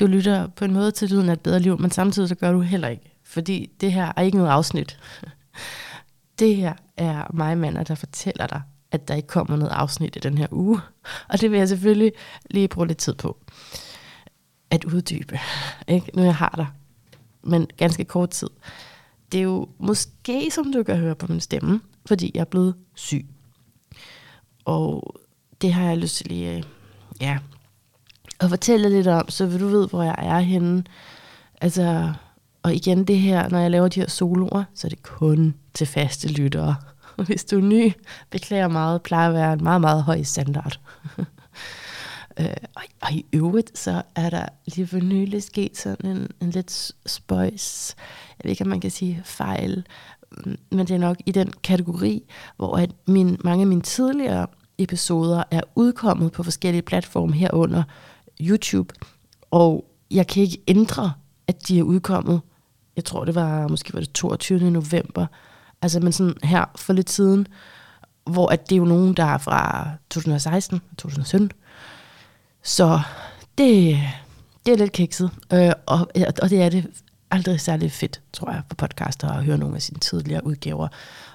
du lytter på en måde til lyden af et bedre liv, men samtidig så gør du heller ikke. Fordi det her er ikke noget afsnit. Det her er mig, mander, der fortæller dig, at der ikke kommer noget afsnit i den her uge. Og det vil jeg selvfølgelig lige bruge lidt tid på. At uddybe. Ikke? Nu jeg har dig. Men ganske kort tid. Det er jo måske, som du kan høre på min stemme, fordi jeg er blevet syg. Og det har jeg lyst til lige, øh, ja, at fortælle lidt om, så vil du ved, hvor jeg er henne. Altså, og igen det her, når jeg laver de her soloer, så er det kun til faste lyttere. Hvis du er ny, beklager meget, plejer at være en meget, meget høj standard. øh, og, og i øvrigt, så er der lige for nylig sket sådan en, en lidt spøjs, jeg ved ikke, om man kan sige fejl, mm, men det er nok i den kategori, hvor at min, mange af mine tidligere episoder er udkommet på forskellige platforme herunder YouTube, og jeg kan ikke ændre, at de er udkommet. Jeg tror, det var måske var det 22. november, altså men sådan her for lidt siden, hvor at det er jo nogen, der er fra 2016, 2017. Så det, det er lidt kikset, øh, og, og det er det aldrig særlig fedt, tror jeg, for podcaster at høre nogle af sine tidligere udgaver.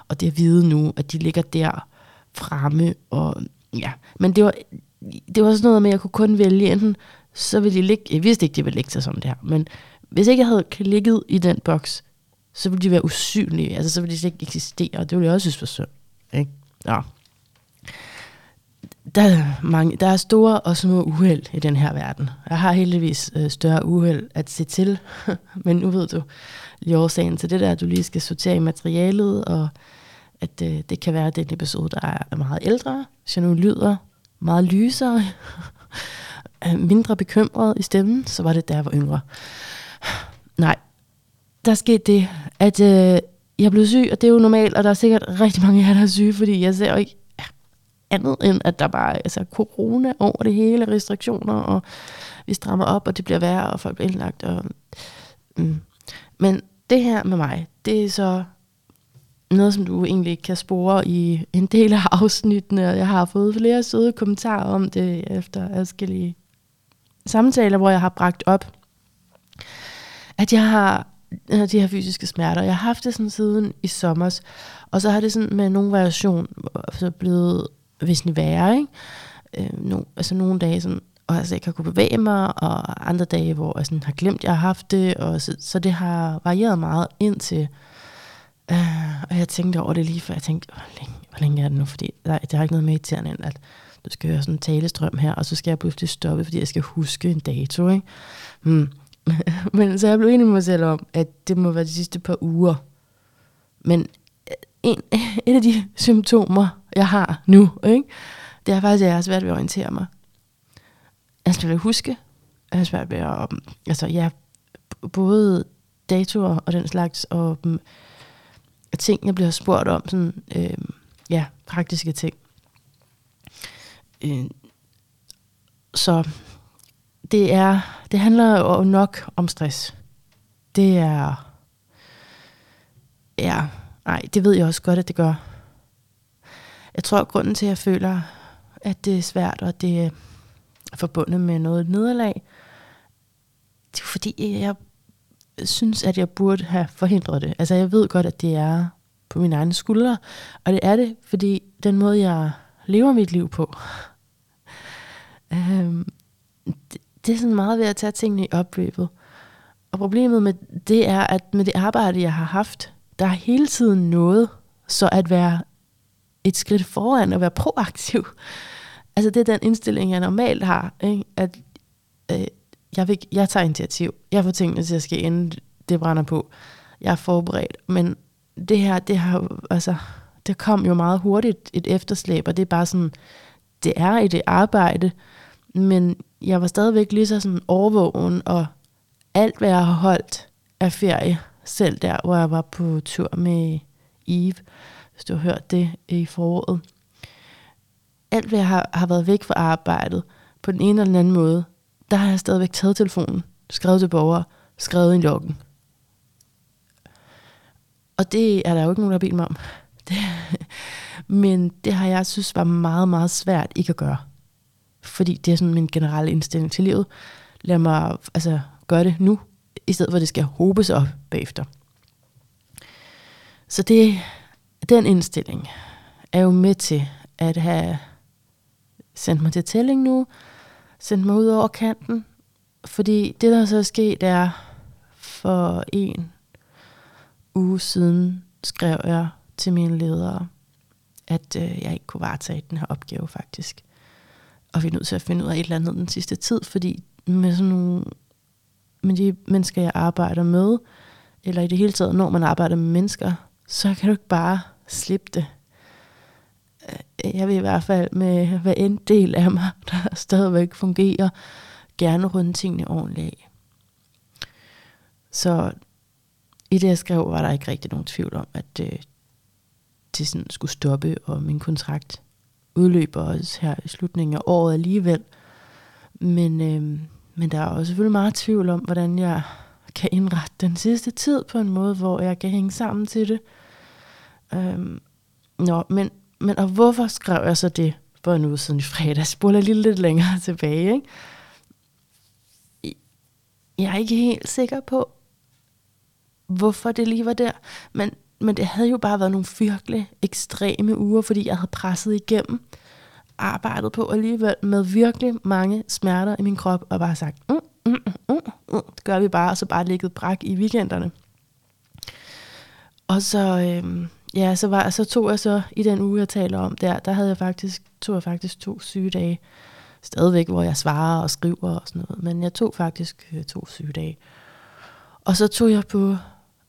Og det at vide nu, at de ligger der fremme, og ja, men det var, det var sådan noget med, at jeg kunne kun vælge enten, så ville de ligge, jeg vidste ikke, de ville ligge sig som det her, men hvis ikke jeg havde klikket i den boks, så ville de være usynlige, altså så ville de slet ikke eksistere, og det ville jeg også synes var synd. Ikke? Ja. Der er, mange, der er store og små uheld i den her verden. Jeg har heldigvis øh, større uheld at se til, men nu ved du lige årsagen til det der, at du lige skal sortere i materialet, og at øh, det kan være, at det er en episode, der er meget ældre, så nu lyder meget lysere, øh, mindre bekymret i stemmen, så var det, da jeg var yngre. Nej, der skete det, at øh, jeg blev syg, og det er jo normalt, og der er sikkert rigtig mange af jer, der er syge, fordi jeg ser jo ikke andet end, at der bare er altså, corona over det hele, restriktioner, og vi strammer op, og det bliver værre, og folk bliver indlagt. Og, mm. Men det her med mig, det er så noget, som du egentlig kan spore i en del af afsnittene, og jeg har fået flere søde kommentarer om det efter adskillige samtaler, hvor jeg har bragt op, at jeg har øh, de her fysiske smerter. Jeg har haft det sådan siden i sommer, og så har det sådan med nogle variation øh, så blevet væsentligt værre. Ikke? Øh, no, altså nogle dage, sådan, og altså ikke har kunne bevæge mig, og andre dage, hvor jeg sådan har glemt, at jeg har haft det, og så, så det har varieret meget indtil Uh, og jeg tænkte over det lige før, jeg tænkte, hvor længe, hvor længe er det nu? Fordi der, der er ikke noget mere irriterende end, at du skal høre sådan en talestrøm her, og så skal jeg pludselig stoppe, fordi jeg skal huske en dato, ikke? Hmm. Men så jeg blev enig med mig selv om, at det må være de sidste par uger. Men øh, en, et af de symptomer, jeg har nu, ikke? det er faktisk, at jeg har svært ved at orientere mig. Jeg har svært ved at huske. Jeg har svært ved at, um, altså ja, både datoer og den slags, og um, ting, jeg bliver spurgt om, sådan, øh, ja, praktiske ting. Øh, så det er, det handler jo nok om stress. Det er, ja, nej, det ved jeg også godt, at det gør. Jeg tror, at grunden til, at jeg føler, at det er svært, og det er forbundet med noget nederlag, det er fordi, jeg synes, at jeg burde have forhindret det. Altså jeg ved godt, at det er på mine egne skuldre, og det er det, fordi den måde, jeg lever mit liv på, øhm, det, det er sådan meget ved at tage tingene i opløbet. Og problemet med det er, at med det arbejde, jeg har haft, der er hele tiden noget, så at være et skridt foran og være proaktiv. Altså det er den indstilling, jeg normalt har, ikke? at øh, jeg, vil, jeg tager initiativ. Jeg får tingene til at ske, inden det brænder på. Jeg er forberedt. Men det her, det har altså, det kom jo meget hurtigt et efterslæb, og det er bare sådan, det er i det arbejde, men jeg var stadigvæk lige så sådan overvågen, og alt hvad jeg har holdt af ferie, selv der, hvor jeg var på tur med Eve, hvis du har hørt det i foråret. Alt hvad jeg har, har været væk fra arbejdet, på den ene eller den anden måde, der har jeg stadigvæk taget telefonen, skrevet til borgere, skrevet i loggen. Og det er der jo ikke nogen, der har bedt mig om. Det, men det har jeg synes var meget, meget svært ikke at gøre. Fordi det er sådan min generelle indstilling til livet. lad mig altså, gøre det nu, i stedet for at det skal hobes op bagefter. Så det, den indstilling er jo med til at have sendt mig til tælling nu, sendt mig ud over kanten, fordi det, der så er sket, er for en uge siden, skrev jeg til mine ledere, at øh, jeg ikke kunne varetage den her opgave faktisk. Og vi er nødt til at finde ud af et eller andet den sidste tid, fordi med sådan nogle, med de mennesker, jeg arbejder med, eller i det hele taget, når man arbejder med mennesker, så kan du ikke bare slippe det. Jeg vil i hvert fald med hver en del af mig, der stadigvæk fungerer, gerne runde tingene ordentligt af. Så i det, jeg skrev, var der ikke rigtig nogen tvivl om, at øh, det sådan skulle stoppe, og min kontrakt udløber også her i slutningen af året alligevel. Men, øh, men der er også selvfølgelig meget tvivl om, hvordan jeg kan indrette den sidste tid på en måde, hvor jeg kan hænge sammen til det. Øh, nå, men, men og hvorfor skrev jeg så det for en uge siden i fredag? Jeg spoler lige lidt længere tilbage. Ikke? Jeg er ikke helt sikker på, hvorfor det lige var der. Men, men det havde jo bare været nogle virkelig ekstreme uger, fordi jeg havde presset igennem, arbejdet på alligevel med virkelig mange smerter i min krop, og bare sagt, mm, mm, mm, mm, mm, det gør vi bare, og så bare ligget brak i weekenderne. Og så, øhm, ja, så, var, så tog jeg så i den uge, jeg taler om der, der havde jeg faktisk, tog jeg faktisk to sygedage, stadigvæk, hvor jeg svarer og skriver og sådan noget, men jeg tog faktisk øh, to sygedage. Og så tog jeg på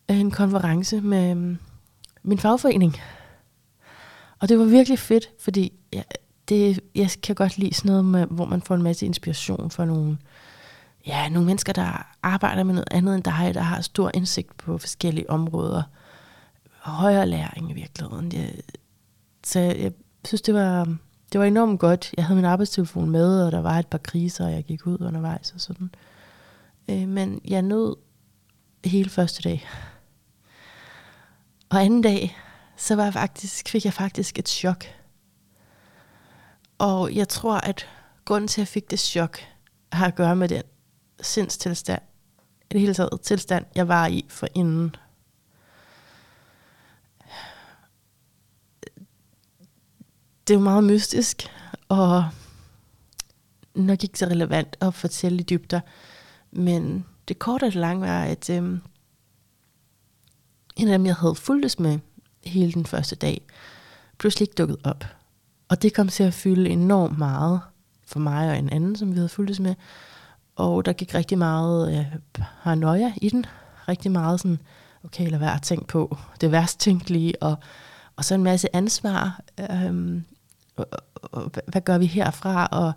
en konference med mm, min fagforening. Og det var virkelig fedt, fordi jeg, det, jeg kan godt lide sådan noget, med, hvor man får en masse inspiration fra nogle, ja, nogle mennesker, der arbejder med noget andet end dig, der har stor indsigt på forskellige områder. Højere læring i virkeligheden. Jeg, så jeg synes, det var, det var enormt godt. Jeg havde min arbejdstelefon med, og der var et par kriser, og jeg gik ud undervejs og sådan. Øh, men jeg nød hele første dag. Og anden dag, så var jeg faktisk, fik jeg faktisk et chok. Og jeg tror, at grunden til, at jeg fik det chok, har at gøre med den sindstilstand, i det hele taget tilstand, jeg var i for inden. Det er jo meget mystisk, og nok ikke så relevant at fortælle i dybder, men det korte og det lange var, at øhm, en af dem, jeg havde fulgtes med hele den første dag, pludselig ikke dukket op. Og det kom til at fylde enormt meget for mig og en anden, som vi havde fulgtes med. Og der gik rigtig meget øh, paranoia i den. Rigtig meget sådan, okay, lad være at tænke på det værst tænkelige, og, og så en masse ansvar. Øhm, hvad gør vi herfra? Og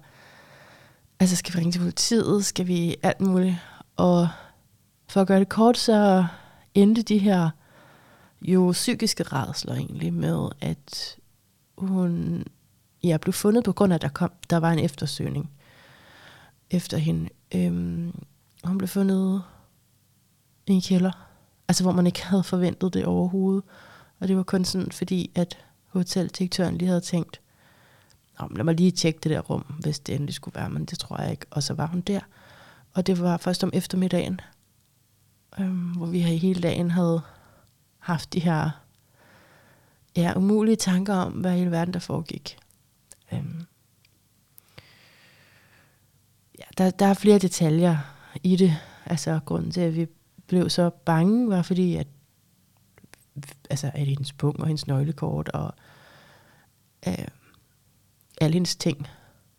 altså, skal vi ringe til politiet? Skal vi alt muligt? Og for at gøre det kort, så endte de her jo psykiske redsler egentlig med, at hun ja, blev fundet på grund af, at der, kom, der var en eftersøgning efter hende. Øhm, hun blev fundet i en kælder, altså hvor man ikke havde forventet det overhovedet. Og det var kun sådan, fordi at hoteldirektøren lige havde tænkt, lad mig lige tjekke det der rum, hvis det endelig skulle være, men det tror jeg ikke. Og så var hun der. Og det var først om eftermiddagen, øhm, hvor vi hele dagen havde haft de her ja, umulige tanker om, hvad hele verden der foregik. Øhm. Ja, der, der er flere detaljer i det. Altså grunden til, at vi blev så bange, var fordi, at altså, at hendes pung og hendes nøglekort og øh, alle hendes ting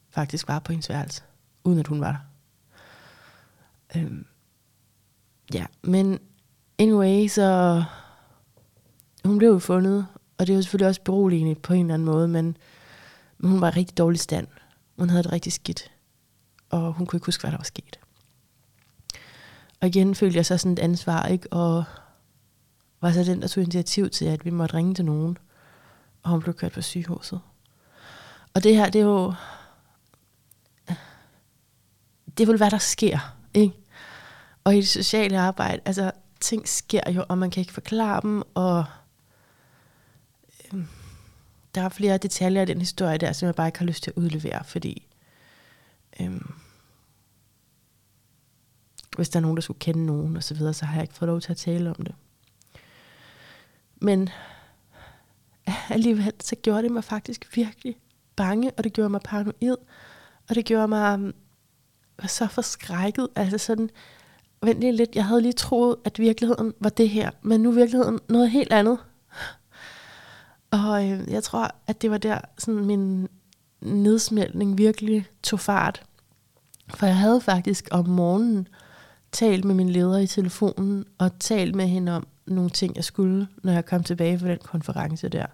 faktisk var på hendes værelse, uden at hun var der. Øhm, ja, men anyway, så hun blev jo fundet, og det var selvfølgelig også beroligende på en eller anden måde, men, men hun var i rigtig dårlig stand. Hun havde det rigtig skidt, og hun kunne ikke huske, hvad der var sket. Og igen følte jeg så sådan et ansvar, ikke? Og var så den, der tog initiativ til, at vi måtte ringe til nogen, og hun blev kørt på sygehuset. Og det her, det er jo... Det er vel, hvad der sker, ikke? Og i det sociale arbejde, altså, ting sker jo, og man kan ikke forklare dem, og øhm, der er flere detaljer i den historie der, som jeg bare ikke har lyst til at udlevere, fordi øh, hvis der er nogen, der skulle kende nogen og så videre, så har jeg ikke fået lov til at tale om det. Men alligevel, så gjorde det mig faktisk virkelig bange, og det gjorde mig paranoid, og det gjorde mig um, så forskrækket. Altså sådan, vent lige lidt, jeg havde lige troet, at virkeligheden var det her, men nu er virkeligheden noget helt andet. Og øh, jeg tror, at det var der, sådan min nedsmeltning virkelig tog fart. For jeg havde faktisk om morgenen talt med min leder i telefonen, og talt med hende om nogle ting, jeg skulle, når jeg kom tilbage fra den konference der.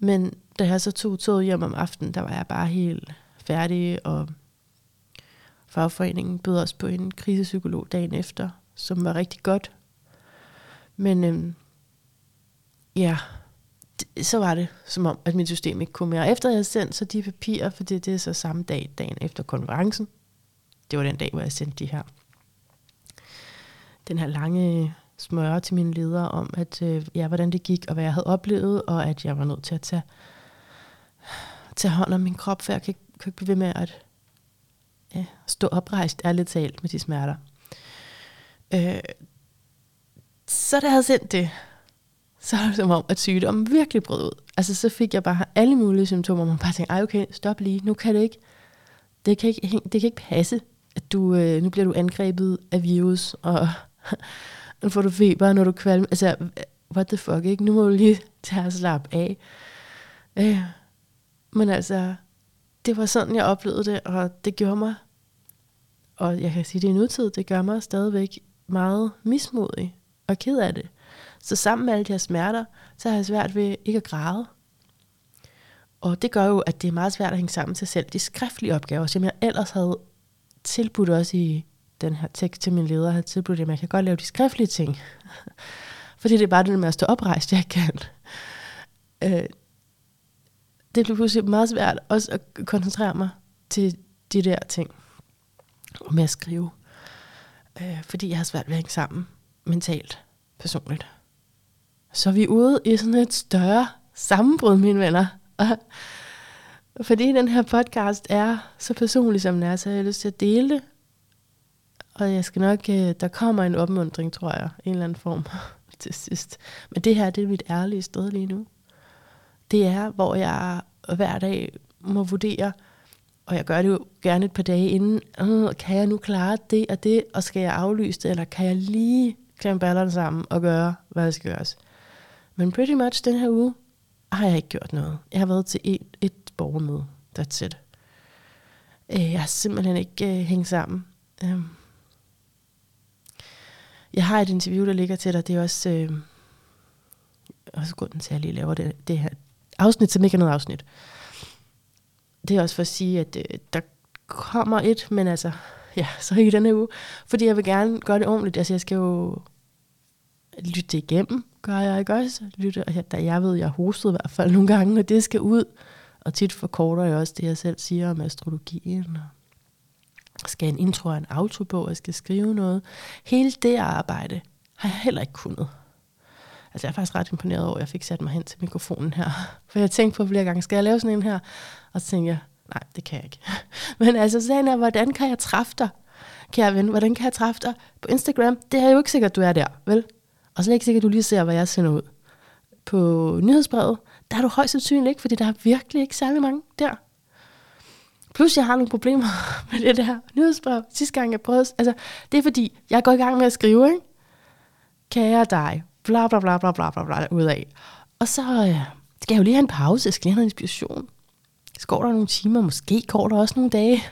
Men da jeg så tog toget hjem om aftenen, der var jeg bare helt færdig, og fagforeningen bød os på en krisepsykolog dagen efter, som var rigtig godt. Men øhm, ja, så var det som om, at mit system ikke kunne mere. Efter jeg havde sendt så de papirer, for det, det er så samme dag, dagen efter konferencen, det var den dag, hvor jeg sendte de her, den her lange smøre til mine ledere om, at øh, ja, hvordan det gik, og hvad jeg havde oplevet, og at jeg var nødt til at tage, tage hånd om min krop, for jeg kan, kan ikke blive ved med at ja, stå oprejst, ærligt talt, med de smerter. Øh, så da jeg havde sendt det, så var det som om, at sygdommen virkelig brød ud. Altså så fik jeg bare alle mulige symptomer, man bare tænkte, ej okay, stop lige, nu kan det ikke, det kan ikke, det kan ikke passe, at du, øh, nu bliver du angrebet af virus, og nu får du feber, når du kvalm. Altså, what the fuck, ikke? Nu må du lige tage og slappe af. Øh, men altså, det var sådan, jeg oplevede det, og det gjorde mig, og jeg kan sige det i nutid, det gør mig stadigvæk meget mismodig og ked af det. Så sammen med alle de her smerter, så har jeg svært ved ikke at græde. Og det gør jo, at det er meget svært at hænge sammen til selv de skriftlige opgaver, som jeg ellers havde tilbudt også i den her tekst til min leder, havde tilbudt, at jeg kan godt lave de skriftlige ting. Fordi det er bare det med at stå oprejst, jeg kan. Øh, det blev pludselig meget svært også at koncentrere mig til de der ting. Og med at skrive. Øh, fordi jeg har svært ved at hænge sammen mentalt, personligt. Så er vi ude i sådan et større sammenbrud, mine venner. Og fordi den her podcast er så personlig, som den er, så har jeg lyst til at dele det. Og jeg skal nok, øh, der kommer en opmundring, tror jeg, en eller anden form til sidst. Men det her, det er mit ærlige sted lige nu. Det er, hvor jeg hver dag må vurdere, og jeg gør det jo gerne et par dage inden, øh, kan jeg nu klare det og det, og skal jeg aflyse det, eller kan jeg lige klemme ballerne sammen og gøre, hvad der skal gøres. Men pretty much den her uge har jeg ikke gjort noget. Jeg har været til et, et borgermøde. That's it. Øh, jeg har simpelthen ikke uh, hængt sammen. Um, jeg har et interview, der ligger til dig. Det er også, øh, også grunden til, at jeg lige laver det, det her afsnit, som ikke er noget afsnit. Det er også for at sige, at øh, der kommer et, men altså, ja, så i denne uge. Fordi jeg vil gerne gøre det ordentligt. Altså, jeg skal jo lytte det igennem, gør jeg ikke også? Lytte, da jeg ved, jeg hostede i hvert fald nogle gange, og det skal ud. Og tit forkorter jeg også det, jeg selv siger om astrologien. Og skal en intro og en outro på, og jeg skal skrive noget. Hele det arbejde har jeg heller ikke kunnet. Altså jeg er faktisk ret imponeret over, at jeg fik sat mig hen til mikrofonen her. For jeg tænkte på flere gange, skal jeg lave sådan en her? Og så tænkte jeg, nej, det kan jeg ikke. Men altså sagen er, hvordan kan jeg træffe dig? Kære ven, hvordan kan jeg træffe dig på Instagram? Det er jo ikke sikkert, du er der, vel? Og så er det ikke sikkert, at du lige ser, hvad jeg sender ud. På nyhedsbrevet, der er du højst sandsynligt ikke, fordi der er virkelig ikke særlig mange der. Plus jeg har nogle problemer med det der nyhedsbrev. Sidste gang jeg prøvede, altså det er fordi, jeg går i gang med at skrive, ikke? Kære dig, bla bla bla bla bla bla bla ud af. Og så øh, skal jeg jo lige have en pause, jeg skal lige have noget inspiration. Så går der nogle timer, måske går der også nogle dage.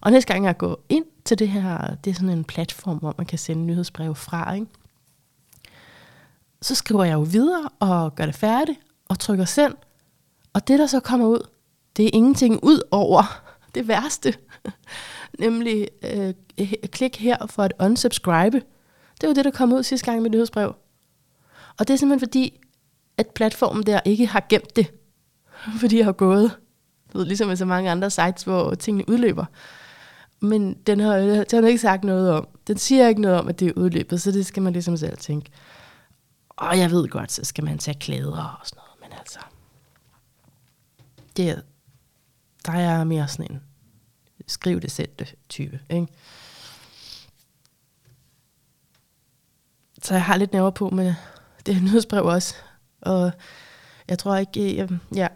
Og næste gang jeg går ind til det her, det er sådan en platform, hvor man kan sende nyhedsbreve fra, ikke? så skriver jeg jo videre og gør det færdigt og trykker send. Og det, der så kommer ud, det er ingenting ud over det værste. Nemlig øh, klik her for at unsubscribe. Det var det, der kom ud sidste gang med nyhedsbrev. Og det er simpelthen fordi, at platformen der ikke har gemt det. Fordi jeg har gået, du ved, ligesom med så mange andre sites, hvor tingene udløber. Men den har, den har ikke sagt noget om. Den siger ikke noget om, at det er udløbet, så det skal man ligesom selv tænke. Og jeg ved godt, så skal man tage klæder og sådan noget, men altså, det, der er mere sådan en skriv det, selv type, ikke? så jeg har lidt nerver på med det nyhedsbrev også. Og jeg tror ikke, øh, jeg, ja,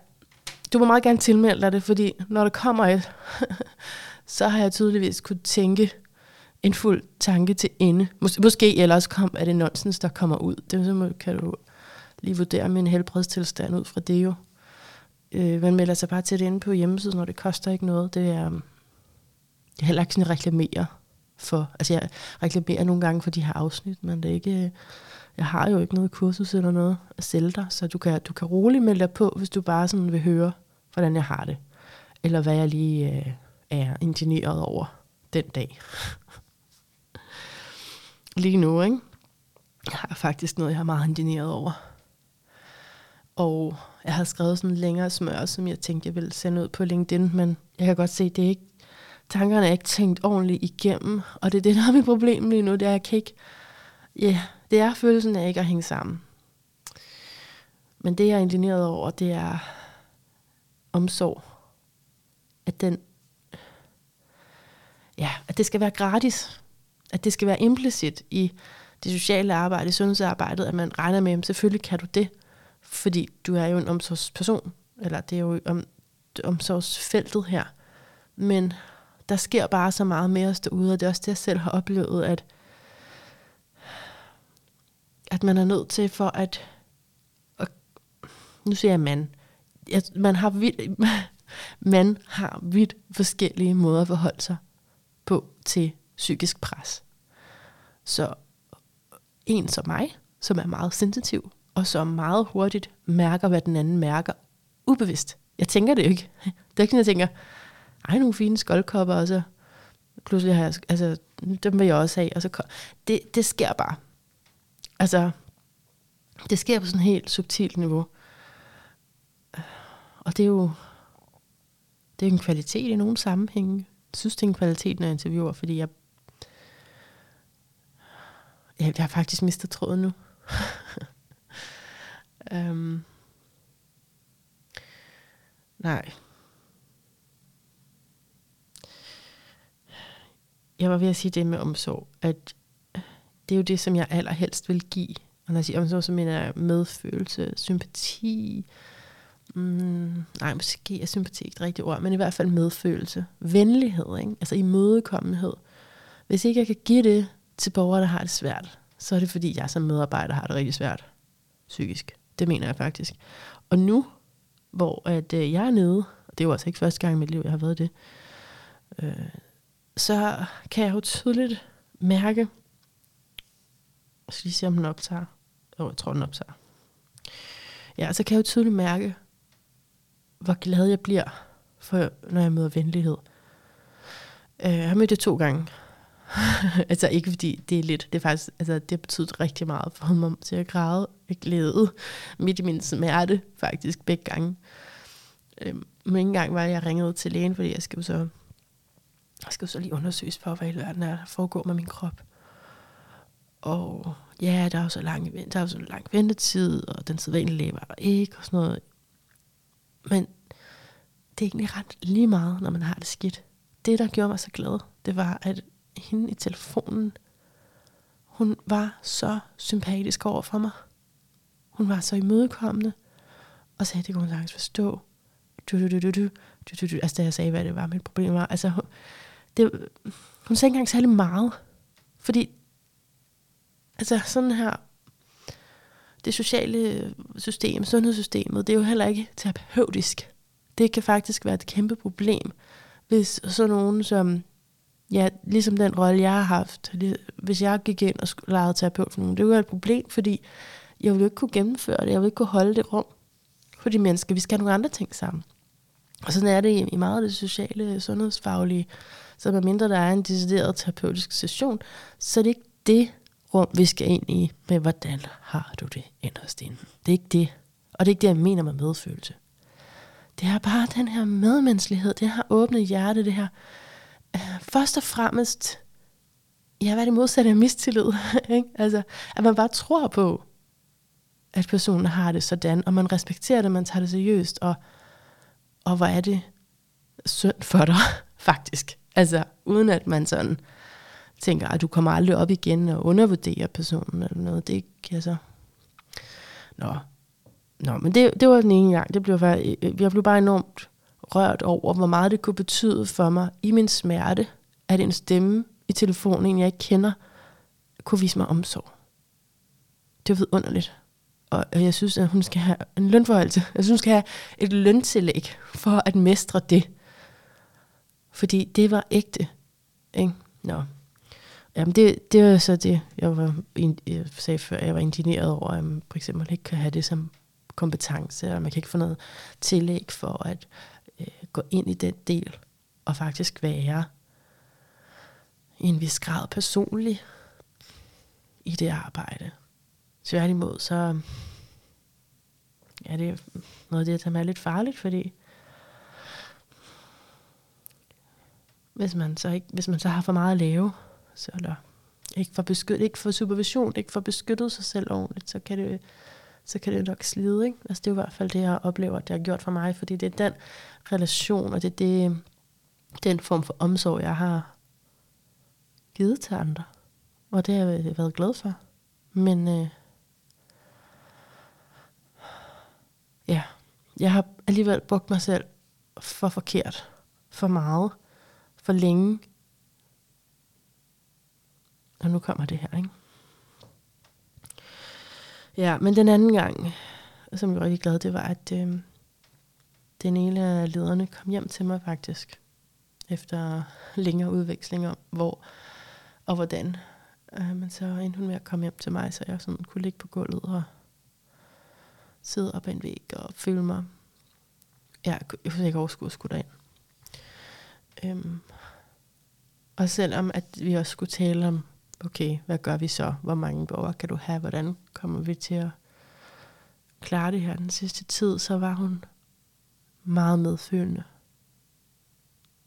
du må meget gerne tilmelde dig det, fordi når der kommer et, så har jeg tydeligvis kunne tænke en fuld tanke til ende. Mås- måske ellers kom, er det nonsens, der kommer ud. Det så kan du lige vurdere min helbredstilstand ud fra det jo. Øh, man melder sig bare til det inde på hjemmesiden, når det koster ikke noget. Det er, det er heller ikke sådan, at reklamere for. Altså jeg reklamerer nogle gange for de her afsnit, men det er ikke, jeg har jo ikke noget kursus eller noget at sælge dig, så du kan, du kan roligt melde dig på, hvis du bare sådan vil høre, hvordan jeg har det. Eller hvad jeg lige øh, er ingenieret over den dag. lige nu, ikke? Jeg har faktisk noget, jeg har meget ingenieret over. Og jeg har skrevet sådan en længere smør, som jeg tænkte, jeg ville sende ud på LinkedIn, men jeg kan godt se, det er ikke, tankerne er ikke tænkt ordentligt igennem, og det er det, der er mit problem lige nu, det er, jeg kan ikke, ja, yeah, det er følelsen af ikke at hænge sammen. Men det, jeg er indigneret over, det er omsorg. At den, ja, at det skal være gratis. At det skal være implicit i det sociale arbejde, i sundhedsarbejdet, at man regner med, at selvfølgelig kan du det, fordi du er jo en omsorgsperson, eller det er jo om, omsorgsfeltet her. Men der sker bare så meget med os derude, og det er også det, jeg selv har oplevet, at at man er nødt til for at, at nu siger jeg man, at man har vidt, man har vidt forskellige måder at forholde sig på til psykisk pres. Så en som mig, som er meget sensitiv, og som meget hurtigt mærker, hvad den anden mærker, ubevidst. Jeg tænker det jo ikke. Det er ikke sådan, jeg tænker, ej, nogle fine skoldkopper, og så pludselig har jeg, altså, dem vil jeg også have. Og så, det, det sker bare. Altså, det sker på sådan et helt subtilt niveau. Og det er jo det er en kvalitet i nogle sammenhænge. Jeg synes, det er en kvalitet, når jeg interviewer, fordi jeg, jeg, jeg har faktisk mistet tråden nu. um, nej. Jeg var ved at sige det med omsorg, at det er jo det, som jeg allerhelst vil give. Og når jeg siger omsorg, så mener jeg medfølelse, sympati. Mm, nej, måske er sympati ikke det rigtige ord, men i hvert fald medfølelse. Venlighed, ikke? altså imødekommenhed. Hvis ikke jeg kan give det til borgere, der har det svært, så er det fordi, jeg som medarbejder har det rigtig svært psykisk. Det mener jeg faktisk. Og nu, hvor at, øh, jeg er nede, og det er jo altså ikke første gang i mit liv, jeg har været det, øh, så kan jeg jo tydeligt mærke, jeg skal lige se, om den optager. Jo, jeg tror, den optager. Ja, så kan jeg jo tydeligt mærke, hvor glad jeg bliver, for, når jeg møder venlighed. Øh, jeg har mødt det to gange. altså ikke fordi det er lidt, det er faktisk, altså det har betydet rigtig meget for mig til at græde og glæde, midt i min smerte faktisk begge gange. Øhm, men ikke engang var jeg ringet til lægen, fordi jeg skal jo så, jeg skal jo så lige undersøges for, hvad i verden er, der foregår med min krop. Og ja, der er jo så lang, der er jo så lang ventetid, og den sædvanlige læge var der ikke, og sådan noget. Men det er egentlig ret lige meget, når man har det skidt. Det, der gjorde mig så glad, det var, at hende i telefonen, hun var så sympatisk over for mig. Hun var så imødekommende, og sagde, det kunne hun sagtens forstå. Du, du, du, du, du, du, du, du. Altså, da jeg sagde, hvad det var, mit problem var. Altså, det, hun sagde ikke engang særlig meget. Fordi altså sådan her, det sociale system, sundhedssystemet, det er jo heller ikke terapeutisk. Det kan faktisk være et kæmpe problem, hvis sådan nogen som, ja, ligesom den rolle, jeg har haft, hvis jeg gik ind og lejede terapeut for nogen, det var et problem, fordi jeg ville ikke kunne gennemføre det, jeg ville ikke kunne holde det rum for de mennesker. Vi skal have nogle andre ting sammen. Og sådan er det i meget af det sociale, sundhedsfaglige. Så mindre der er en decideret terapeutisk session, så er det ikke det, rum, vi skal ind i med, hvordan har du det inderst inde. Det er ikke det. Og det er ikke det, jeg mener med medfølelse. Det er bare den her medmenneskelighed, det her åbne hjerte, det her. Først og fremmest, ja, hvad er det modsatte af mistillid? ikke? altså, at man bare tror på, at personen har det sådan, og man respekterer det, man tager det seriøst, og, og hvor er det synd for dig, faktisk. Altså, uden at man sådan tænker, at du kommer aldrig op igen og undervurderer personen eller noget. Det er ikke, altså... Nå, Nå men det, det var den ene gang. Det blev bare, øh, øh, jeg blev bare enormt rørt over, hvor meget det kunne betyde for mig i min smerte, at en stemme i telefonen, jeg ikke kender, kunne vise mig omsorg. Det var vidunderligt. Og jeg synes, at hun skal have en lønforholdelse. Jeg synes, hun skal have et løntillæg for at mestre det. Fordi det var ægte. Ikke? Nå. Jamen det, det var så det, jeg, var, jeg sagde før, jeg var indigneret over, at man for eksempel ikke kan have det som kompetence, og man kan ikke få noget tillæg for at øh, gå ind i den del, og faktisk være i en vis grad personlig i det arbejde. Tværtimod, så ja, det er noget af det, der er lidt farligt, fordi hvis man så, ikke, hvis man så har for meget at lave, så eller ikke for, beskyttet, ikke for supervision, ikke for beskyttet sig selv ordentligt, så kan det, så kan det nok slide. Ikke? Altså, det er i hvert fald det, jeg oplever, det har gjort for mig, fordi det er den relation, og det er det, den form for omsorg, jeg har givet til andre. Og det har jeg været glad for. Men øh, ja, jeg har alligevel brugt mig selv for forkert, for meget, for længe. Og nu kommer det her, ikke? Ja, men den anden gang, som jeg var rigtig glad, det var, at øh, den ene af lederne kom hjem til mig faktisk, efter længere udvekslinger, hvor og hvordan. Øh, men så endte hun med at komme hjem til mig, så jeg sådan kunne ligge på gulvet og sidde op ad en væg og føle mig. Ja, jeg kunne ikke overskue at skulle derind. Øhm, og selvom at vi også skulle tale om, okay, hvad gør vi så? Hvor mange borgere kan du have? Hvordan kommer vi til at klare det her den sidste tid? Så var hun meget medfølende.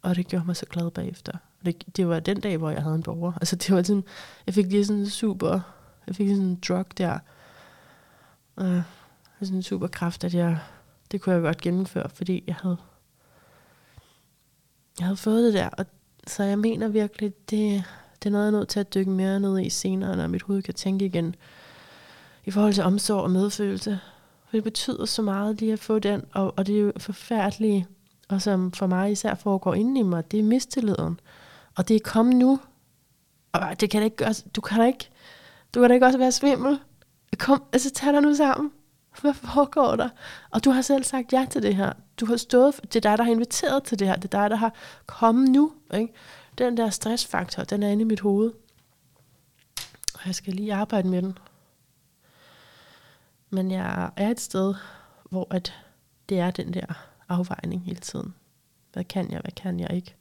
Og det gjorde mig så glad bagefter. Det, det var den dag, hvor jeg havde en borger. Altså det var sådan, jeg fik lige sådan super, jeg fik sådan en drug der. Uh, sådan en super kraft, at jeg, det kunne jeg godt gennemføre, fordi jeg havde, jeg havde fået det der. Og, så jeg mener virkelig, det, det er noget, jeg er nødt til at dykke mere ned i senere, når mit hoved kan tænke igen. I forhold til omsorg og medfølelse. For det betyder så meget lige at få den, og, og det er jo forfærdeligt, og som for mig især foregår inde i mig, det er mistilliden. Og det er kommet nu. Og det kan da ikke gøre, du kan da ikke, du kan da ikke også være svimmel. Kom, altså tag dig nu sammen. Hvad foregår der? Og du har selv sagt ja til det her. Du har stået, det er dig, der har inviteret til det her. Det er dig, der har kommet nu. Ikke? Den der stressfaktor, den er inde i mit hoved. Og jeg skal lige arbejde med den. Men jeg er et sted, hvor at det er den der afvejning hele tiden. Hvad kan jeg, hvad kan jeg ikke?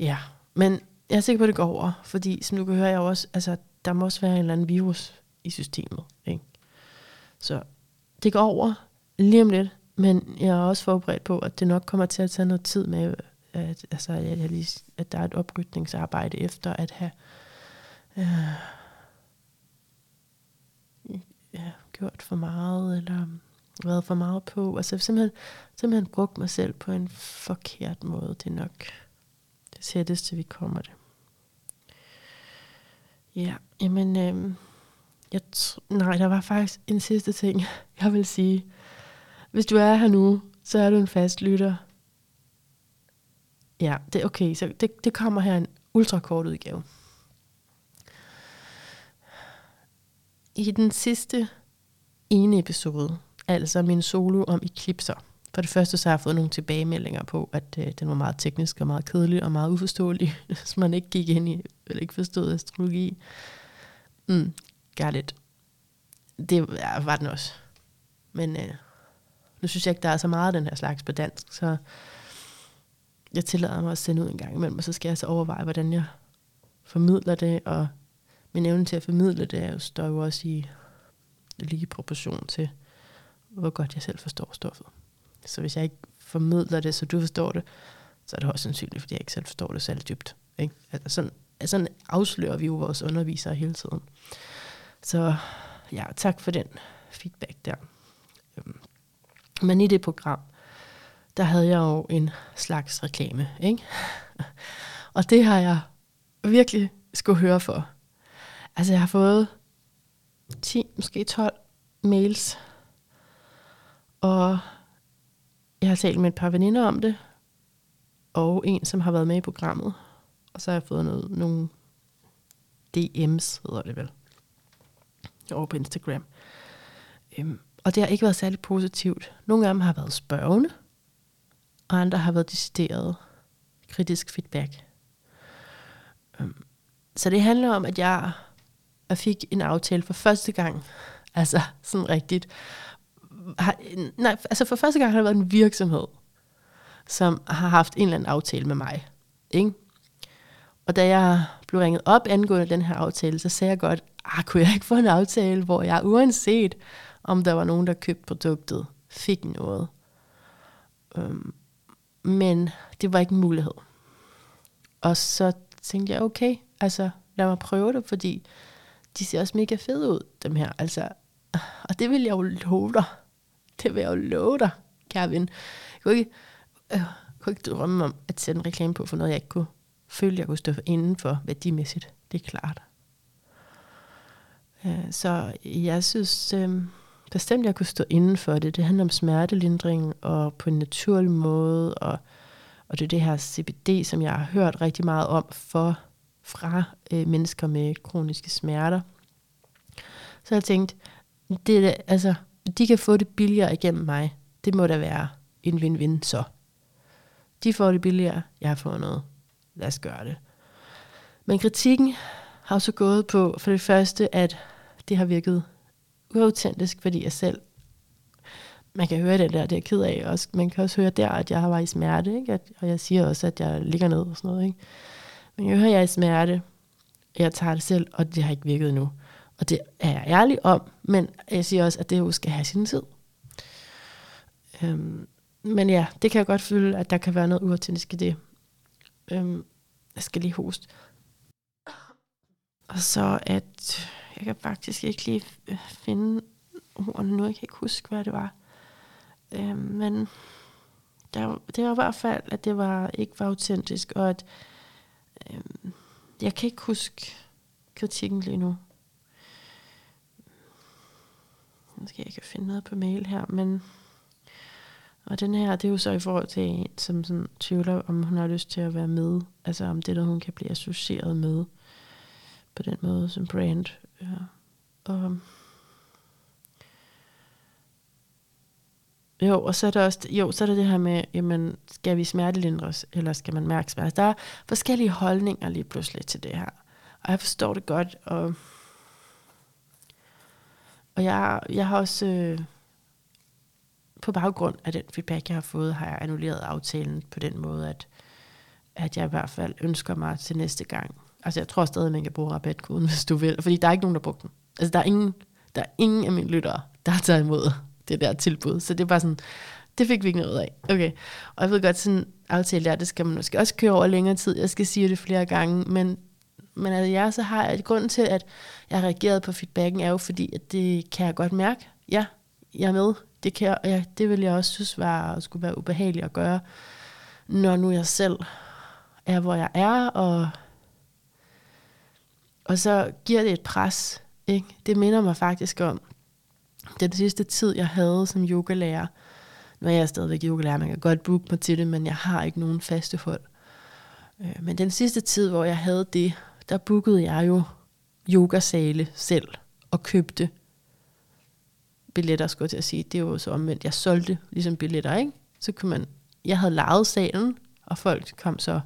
Ja, men jeg er sikker på, at det går over, fordi som du kan høre, jeg også, altså, der må også være en eller anden virus i systemet. Ikke? Så det går over lige om lidt, men jeg er også forberedt på, at det nok kommer til at tage noget tid med, at, altså, at, jeg lige, at der er et oprydningsarbejde efter at have øh, ja, gjort for meget, eller været for meget på. Altså simpelthen, simpelthen brugt mig selv på en forkert måde. Det er nok det sætteste, vi kommer det. Ja, jamen, øh, jeg nej, der var faktisk en sidste ting, jeg vil sige. Hvis du er her nu, så er du en fast lytter. Ja, det er okay, så det, det kommer her en ultrakort udgave. I den sidste ene episode, altså min solo om eklipser, for det første så har jeg fået nogle tilbagemeldinger på, at øh, den var meget teknisk og meget kedelig og meget uforståelig, hvis man ikke gik ind i, eller ikke forstod astrologi. Mm, got it. Det ja, var den også. Men øh, nu synes jeg ikke, der er så meget af den her slags på dansk, så jeg tillader mig at sende ud en gang imellem, og så skal jeg så overveje, hvordan jeg formidler det, og min evne til at formidle det er jo, står jo også i lige proportion til, hvor godt jeg selv forstår stoffet. Så hvis jeg ikke formidler det, så du forstår det, så er det også sandsynligt, fordi jeg ikke selv forstår det særlig dybt. Ikke? Altså, sådan, altså, sådan afslører vi jo vores undervisere hele tiden. Så ja, tak for den feedback der. Øhm, men i det program, der havde jeg jo en slags reklame, ikke? Og det har jeg virkelig skulle høre for. Altså, jeg har fået 10, måske 12 mails, og jeg har talt med et par veninder om det, og en, som har været med i programmet. Og så har jeg fået noget, nogle DM's, hedder det vel, over på Instagram. Øhm, og det har ikke været særlig positivt. Nogle af dem har været spørgende, og andre har været decideret kritisk feedback. Øhm, så det handler om, at jeg, jeg fik en aftale for første gang, altså sådan rigtigt. Har, nej, altså for første gang har der været en virksomhed, som har haft en eller anden aftale med mig. Ikke? Og da jeg blev ringet op angående den her aftale, så sagde jeg godt, ah, kunne jeg ikke få en aftale, hvor jeg uanset om der var nogen, der købte produktet, fik noget. Øhm, men det var ikke en mulighed. Og så tænkte jeg, okay, altså lad mig prøve det, fordi de ser også mega fede ud, dem her. Altså, og det vil jeg jo love dig. Det vil jeg jo love dig, kære ven. Jeg kunne ikke, øh, kunne ikke drømme om at sætte en reklame på for noget, jeg ikke kunne føle, jeg kunne stå inden for værdimæssigt. Det er klart. Øh, så jeg synes øh, bestemt, jeg kunne stå inden for det. Det handler om smertelindring og på en naturlig måde, og, og det er det her CBD, som jeg har hørt rigtig meget om for fra øh, mennesker med kroniske smerter. Så jeg tænkte, det, altså, de kan få det billigere igennem mig. Det må da være en win-win så. De får det billigere, jeg får noget. Lad os gøre det. Men kritikken har så gået på, for det første, at det har virket uautentisk, fordi jeg selv, man kan høre den der, det er ked af, også, man kan også høre der, at jeg har været i smerte, ikke? At, og jeg siger også, at jeg ligger ned og sådan noget, ikke? Men jeg hører, at jeg er i smerte, jeg tager det selv, og det har ikke virket nu. Og det er jeg ærlig om, men jeg siger også, at det jo skal have sin tid. Øhm, men ja, det kan jeg godt føle, at der kan være noget uautentisk i det. Øhm, jeg skal lige hoste. Og så at, jeg kan faktisk ikke lige øh, finde ordene nu, jeg kan ikke huske, hvad det var. Øh, men der, det var i hvert fald, at det var ikke var autentisk, og at øh, jeg kan ikke huske kritikken lige nu. Nu skal jeg ikke finde noget på mail her, men og den her, det er jo så i forhold til en, som sådan tvivler, om hun har lyst til at være med. Altså om det, der hun kan blive associeret med på den måde som brand. Ja. Og, jo, og så er der også, jo, så er der det her med, jamen, skal vi smertelindres, eller skal man mærke smerte? Der er forskellige holdninger lige pludselig til det her. Og jeg forstår det godt, og, og jeg, jeg har også, øh, på baggrund af den feedback, jeg har fået, har jeg annulleret aftalen på den måde, at, at jeg i hvert fald ønsker mig til næste gang. Altså jeg tror stadig, man kan bruge rabatkoden, hvis du vil, fordi der er ikke nogen, der brugte den. Altså der er ingen, der er ingen af mine lyttere, der har taget imod det der tilbud. Så det er bare sådan, det fik vi ikke noget af. Okay. Og jeg ved godt, sådan aftale der, det skal man måske også køre over længere tid. Jeg skal sige det flere gange, men men altså, jeg så har jeg, grunden til, at jeg har reageret på feedbacken, er jo fordi, at det kan jeg godt mærke. Ja, jeg er med det, kan jeg, ja, det vil jeg også synes var, skulle være ubehageligt at gøre, når nu jeg selv er, hvor jeg er, og, og så giver det et pres. Ikke? Det minder mig faktisk om den sidste tid, jeg havde som yogalærer. Nu er jeg stadigvæk yogalærer, man kan godt booke mig til det, men jeg har ikke nogen faste hold. Øh, men den sidste tid, hvor jeg havde det, der bookede jeg jo yogasale selv og købte billetter, skulle jeg til at sige. Det var så omvendt. Jeg solgte ligesom billetter, ikke? Så kunne man, jeg havde lejet salen, og folk kom så,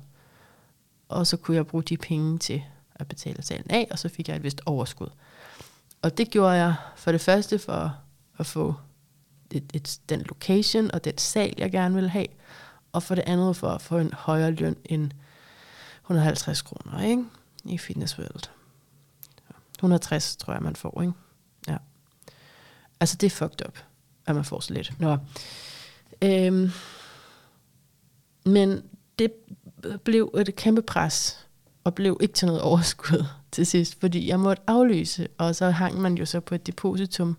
og så kunne jeg bruge de penge til at betale salen af, og så fik jeg et vist overskud. Og det gjorde jeg for det første for at få et, et, den location og den sal, jeg gerne ville have, og for det andet for at få en højere løn end 150 kroner ikke? i Fitness World. 160 tror jeg, man får. Ikke? Ja. Altså, det er fucked up, at man får så lidt. Nå. Øhm, men det blev et kæmpe pres, og blev ikke til noget overskud til sidst, fordi jeg måtte aflyse, og så hang man jo så på et depositum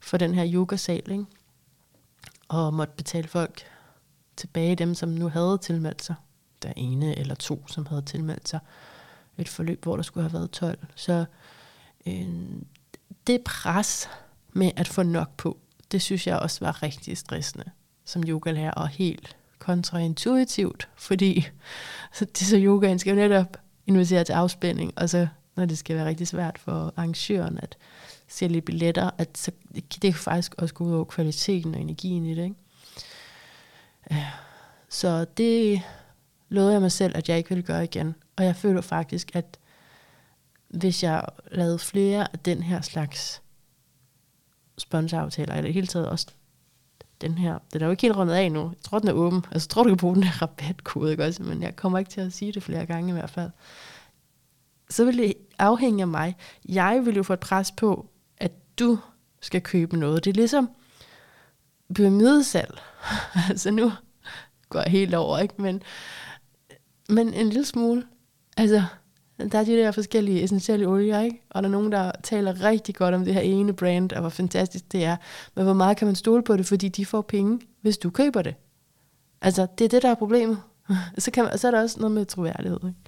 for den her yogasal, ikke? og måtte betale folk tilbage, dem som nu havde tilmeldt sig der ene eller to, som havde tilmeldt sig et forløb, hvor der skulle have været 12. Så øh, det pres med at få nok på, det synes jeg også var rigtig stressende som yogalærer, og helt kontraintuitivt, fordi det så yogaen skal jo netop invitere til afspænding, og så når det skal være rigtig svært for arrangøren at sælge billetter, at så, det kan faktisk også gå ud over kvaliteten og energien i det. Ikke? Så det lovede jeg mig selv, at jeg ikke ville gøre igen. Og jeg føler faktisk, at hvis jeg lavede flere af den her slags sponsoraftaler, eller i hele taget også den her, den er jo ikke helt rundet af nu. Jeg tror, den er åben. Altså, jeg tror, du kan bruge den her rabatkode, ikke også? Men jeg kommer ikke til at sige det flere gange i hvert fald. Så vil det afhænge af mig. Jeg vil jo få et pres på, at du skal købe noget. Det er ligesom pyramidesalg. altså nu går jeg helt over, ikke? Men, men en lille smule. Altså, der er de der forskellige essentielle olier, ikke? Og der er nogen, der taler rigtig godt om det her ene brand, og hvor fantastisk det er. Men hvor meget kan man stole på det, fordi de får penge, hvis du køber det? Altså, det er det, der er problemet. så, kan man, så er der også noget med troværdighed, ikke?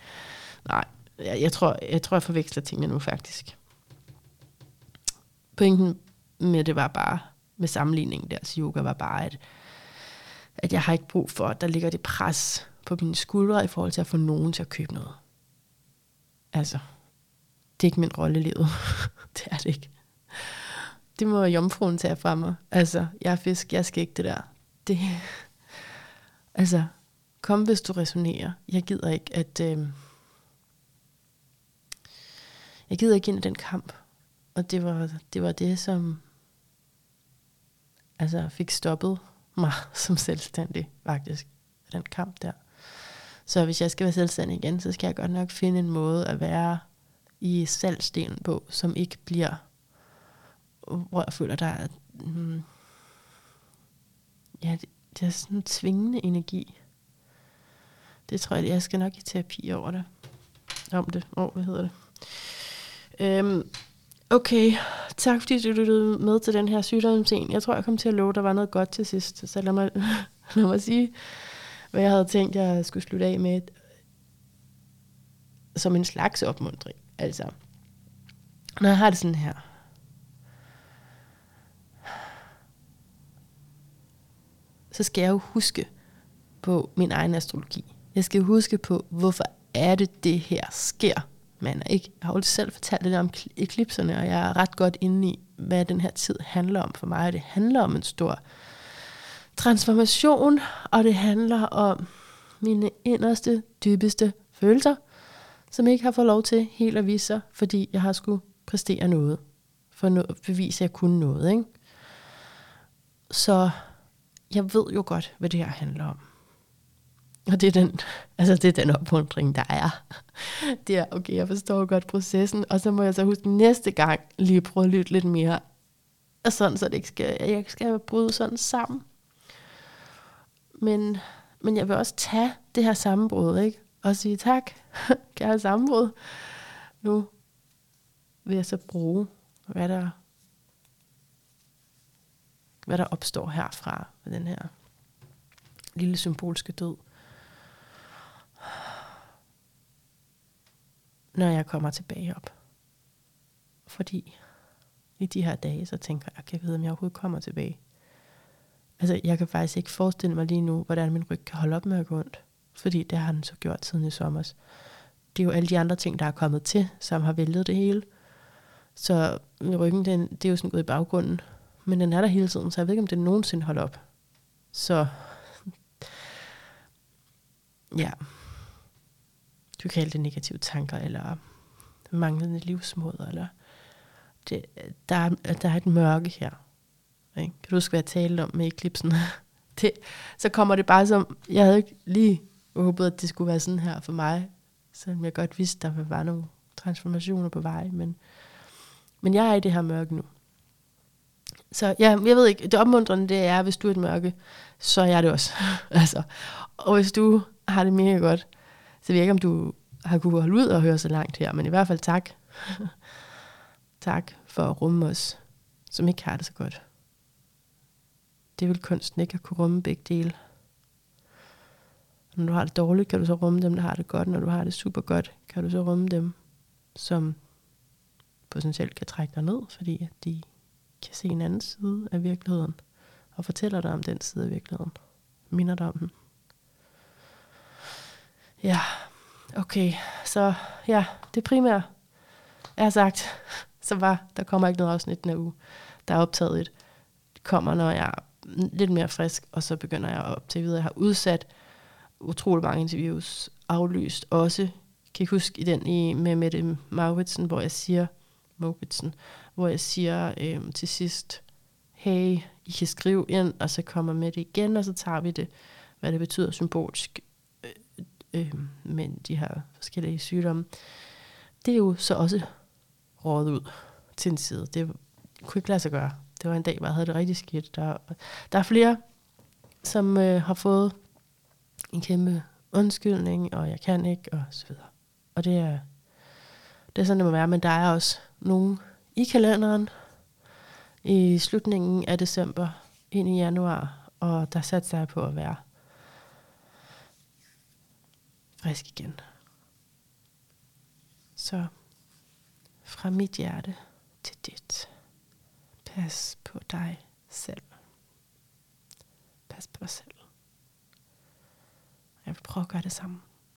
Nej, jeg, jeg, tror, jeg tror, jeg forveksler tingene nu faktisk. Pointen med det var bare, med sammenligningen der til yoga, var bare, at, at jeg har ikke brug for, at der ligger det pres på mine skuldre i forhold til at få nogen til at købe noget. Altså, det er ikke min rolle i livet. det er det ikke. Det må jomfruen tage fra mig. Altså, jeg er fisk, jeg skal ikke det der. Det, altså, kom hvis du resonerer. Jeg gider ikke, at... Øh, jeg gider ikke ind i den kamp. Og det var det, var det som altså, fik stoppet mig som selvstændig, faktisk. Den kamp der. Så hvis jeg skal være selvstændig igen, så skal jeg godt nok finde en måde at være i salgsdelen på, som ikke bliver, hvor jeg føler, der er, hmm, ja, det, det er sådan en tvingende energi. Det tror jeg, jeg skal nok i terapi over det. Om det. Åh, oh, hvad hedder det? Øhm, okay, tak fordi du lyttede med til den her sygdomscene. Jeg tror, jeg kom til at love, der var noget godt til sidst. Så lad mig, lad mig sige, hvad jeg havde tænkt, jeg skulle slutte af med, som en slags opmundring. Altså, når jeg har det sådan her, så skal jeg jo huske på min egen astrologi. Jeg skal huske på, hvorfor er det, det her sker. Man er ikke, jeg har jo selv fortalt lidt om eklipserne, og jeg er ret godt inde i, hvad den her tid handler om for mig. Det handler om en stor transformation, og det handler om mine inderste, dybeste følelser, som ikke har fået lov til helt at vise sig, fordi jeg har skulle præstere noget, for at bevise, at jeg kunne noget. Ikke? Så jeg ved jo godt, hvad det her handler om. Og det er den, altså det er den opmuntring, der er. Det er, okay, jeg forstår godt processen, og så må jeg så huske næste gang lige prøve at lytte lidt mere, og sådan, så det ikke skal, jeg ikke skal bryde sådan sammen. Men, men jeg vil også tage det her sammenbrud, ikke? Og sige tak, kære sammenbrud. Nu vil jeg så bruge, hvad der, hvad der opstår herfra med den her lille symbolske død. Når jeg kommer tilbage op. Fordi i de her dage, så tænker jeg, kan jeg vide, om jeg overhovedet kommer tilbage. Altså, jeg kan faktisk ikke forestille mig lige nu, hvordan min ryg kan holde op med at gå ondt. Fordi det har den så gjort siden i sommer. Det er jo alle de andre ting, der er kommet til, som har væltet det hele. Så ryggen, den, det er jo sådan gået i baggrunden. Men den er der hele tiden, så jeg ved ikke, om den nogensinde holder op. Så ja, du kan kalde det negative tanker, eller manglende livsmod, eller det, der, er, der er et mørke her. Ikke? Kan du huske, hvad jeg talte om med eklipsen? det, så kommer det bare som, jeg havde ikke lige håbet, at det skulle være sådan her for mig, selvom jeg godt vidste, der var nogle transformationer på vej, men, men jeg er i det her mørke nu. Så ja, jeg ved ikke, det opmuntrende det er, hvis du er et mørke, så er jeg det også. altså, og hvis du har det mega godt, så ved jeg ikke, om du har kunne holde ud og høre så langt her, men i hvert fald tak. tak for at rumme os, som ikke har det så godt det vil kunsten ikke at kunne rumme begge dele. Når du har det dårligt, kan du så rumme dem, der har det godt. Når du har det super godt, kan du så rumme dem, som potentielt kan trække dig ned, fordi at de kan se en anden side af virkeligheden, og fortæller dig om den side af virkeligheden. Minder dig om den. Ja, okay. Så ja, det primære er sagt, så var, der kommer ikke noget afsnit den her uge. Der er optaget et. Det kommer, når jeg lidt mere frisk, og så begynder jeg op til videre. Jeg har udsat utrolig mange interviews, aflyst også. Kan ikke huske i den i, med Mette Mauritsen, hvor jeg siger, Mauritsen, hvor jeg siger øhm, til sidst, hey, I kan skrive ind, og så kommer med det igen, og så tager vi det, hvad det betyder symbolisk øh, øh, men de her forskellige sygdomme. Det er jo så også rådet ud til en side. Det kunne ikke lade sig gøre. Det var en dag, hvor jeg havde det rigtig skidt. Der, der er flere, som øh, har fået en kæmpe undskyldning, og jeg kan ikke, og så videre. Og det er, det er sådan, det må være. Men der er også nogen i kalenderen i slutningen af december ind i januar, og der satte jeg på at være frisk igen. Så fra mit hjerte til dit. Pas på dig selv. Pas på dig selv. Jeg vil prøve at gøre det samme.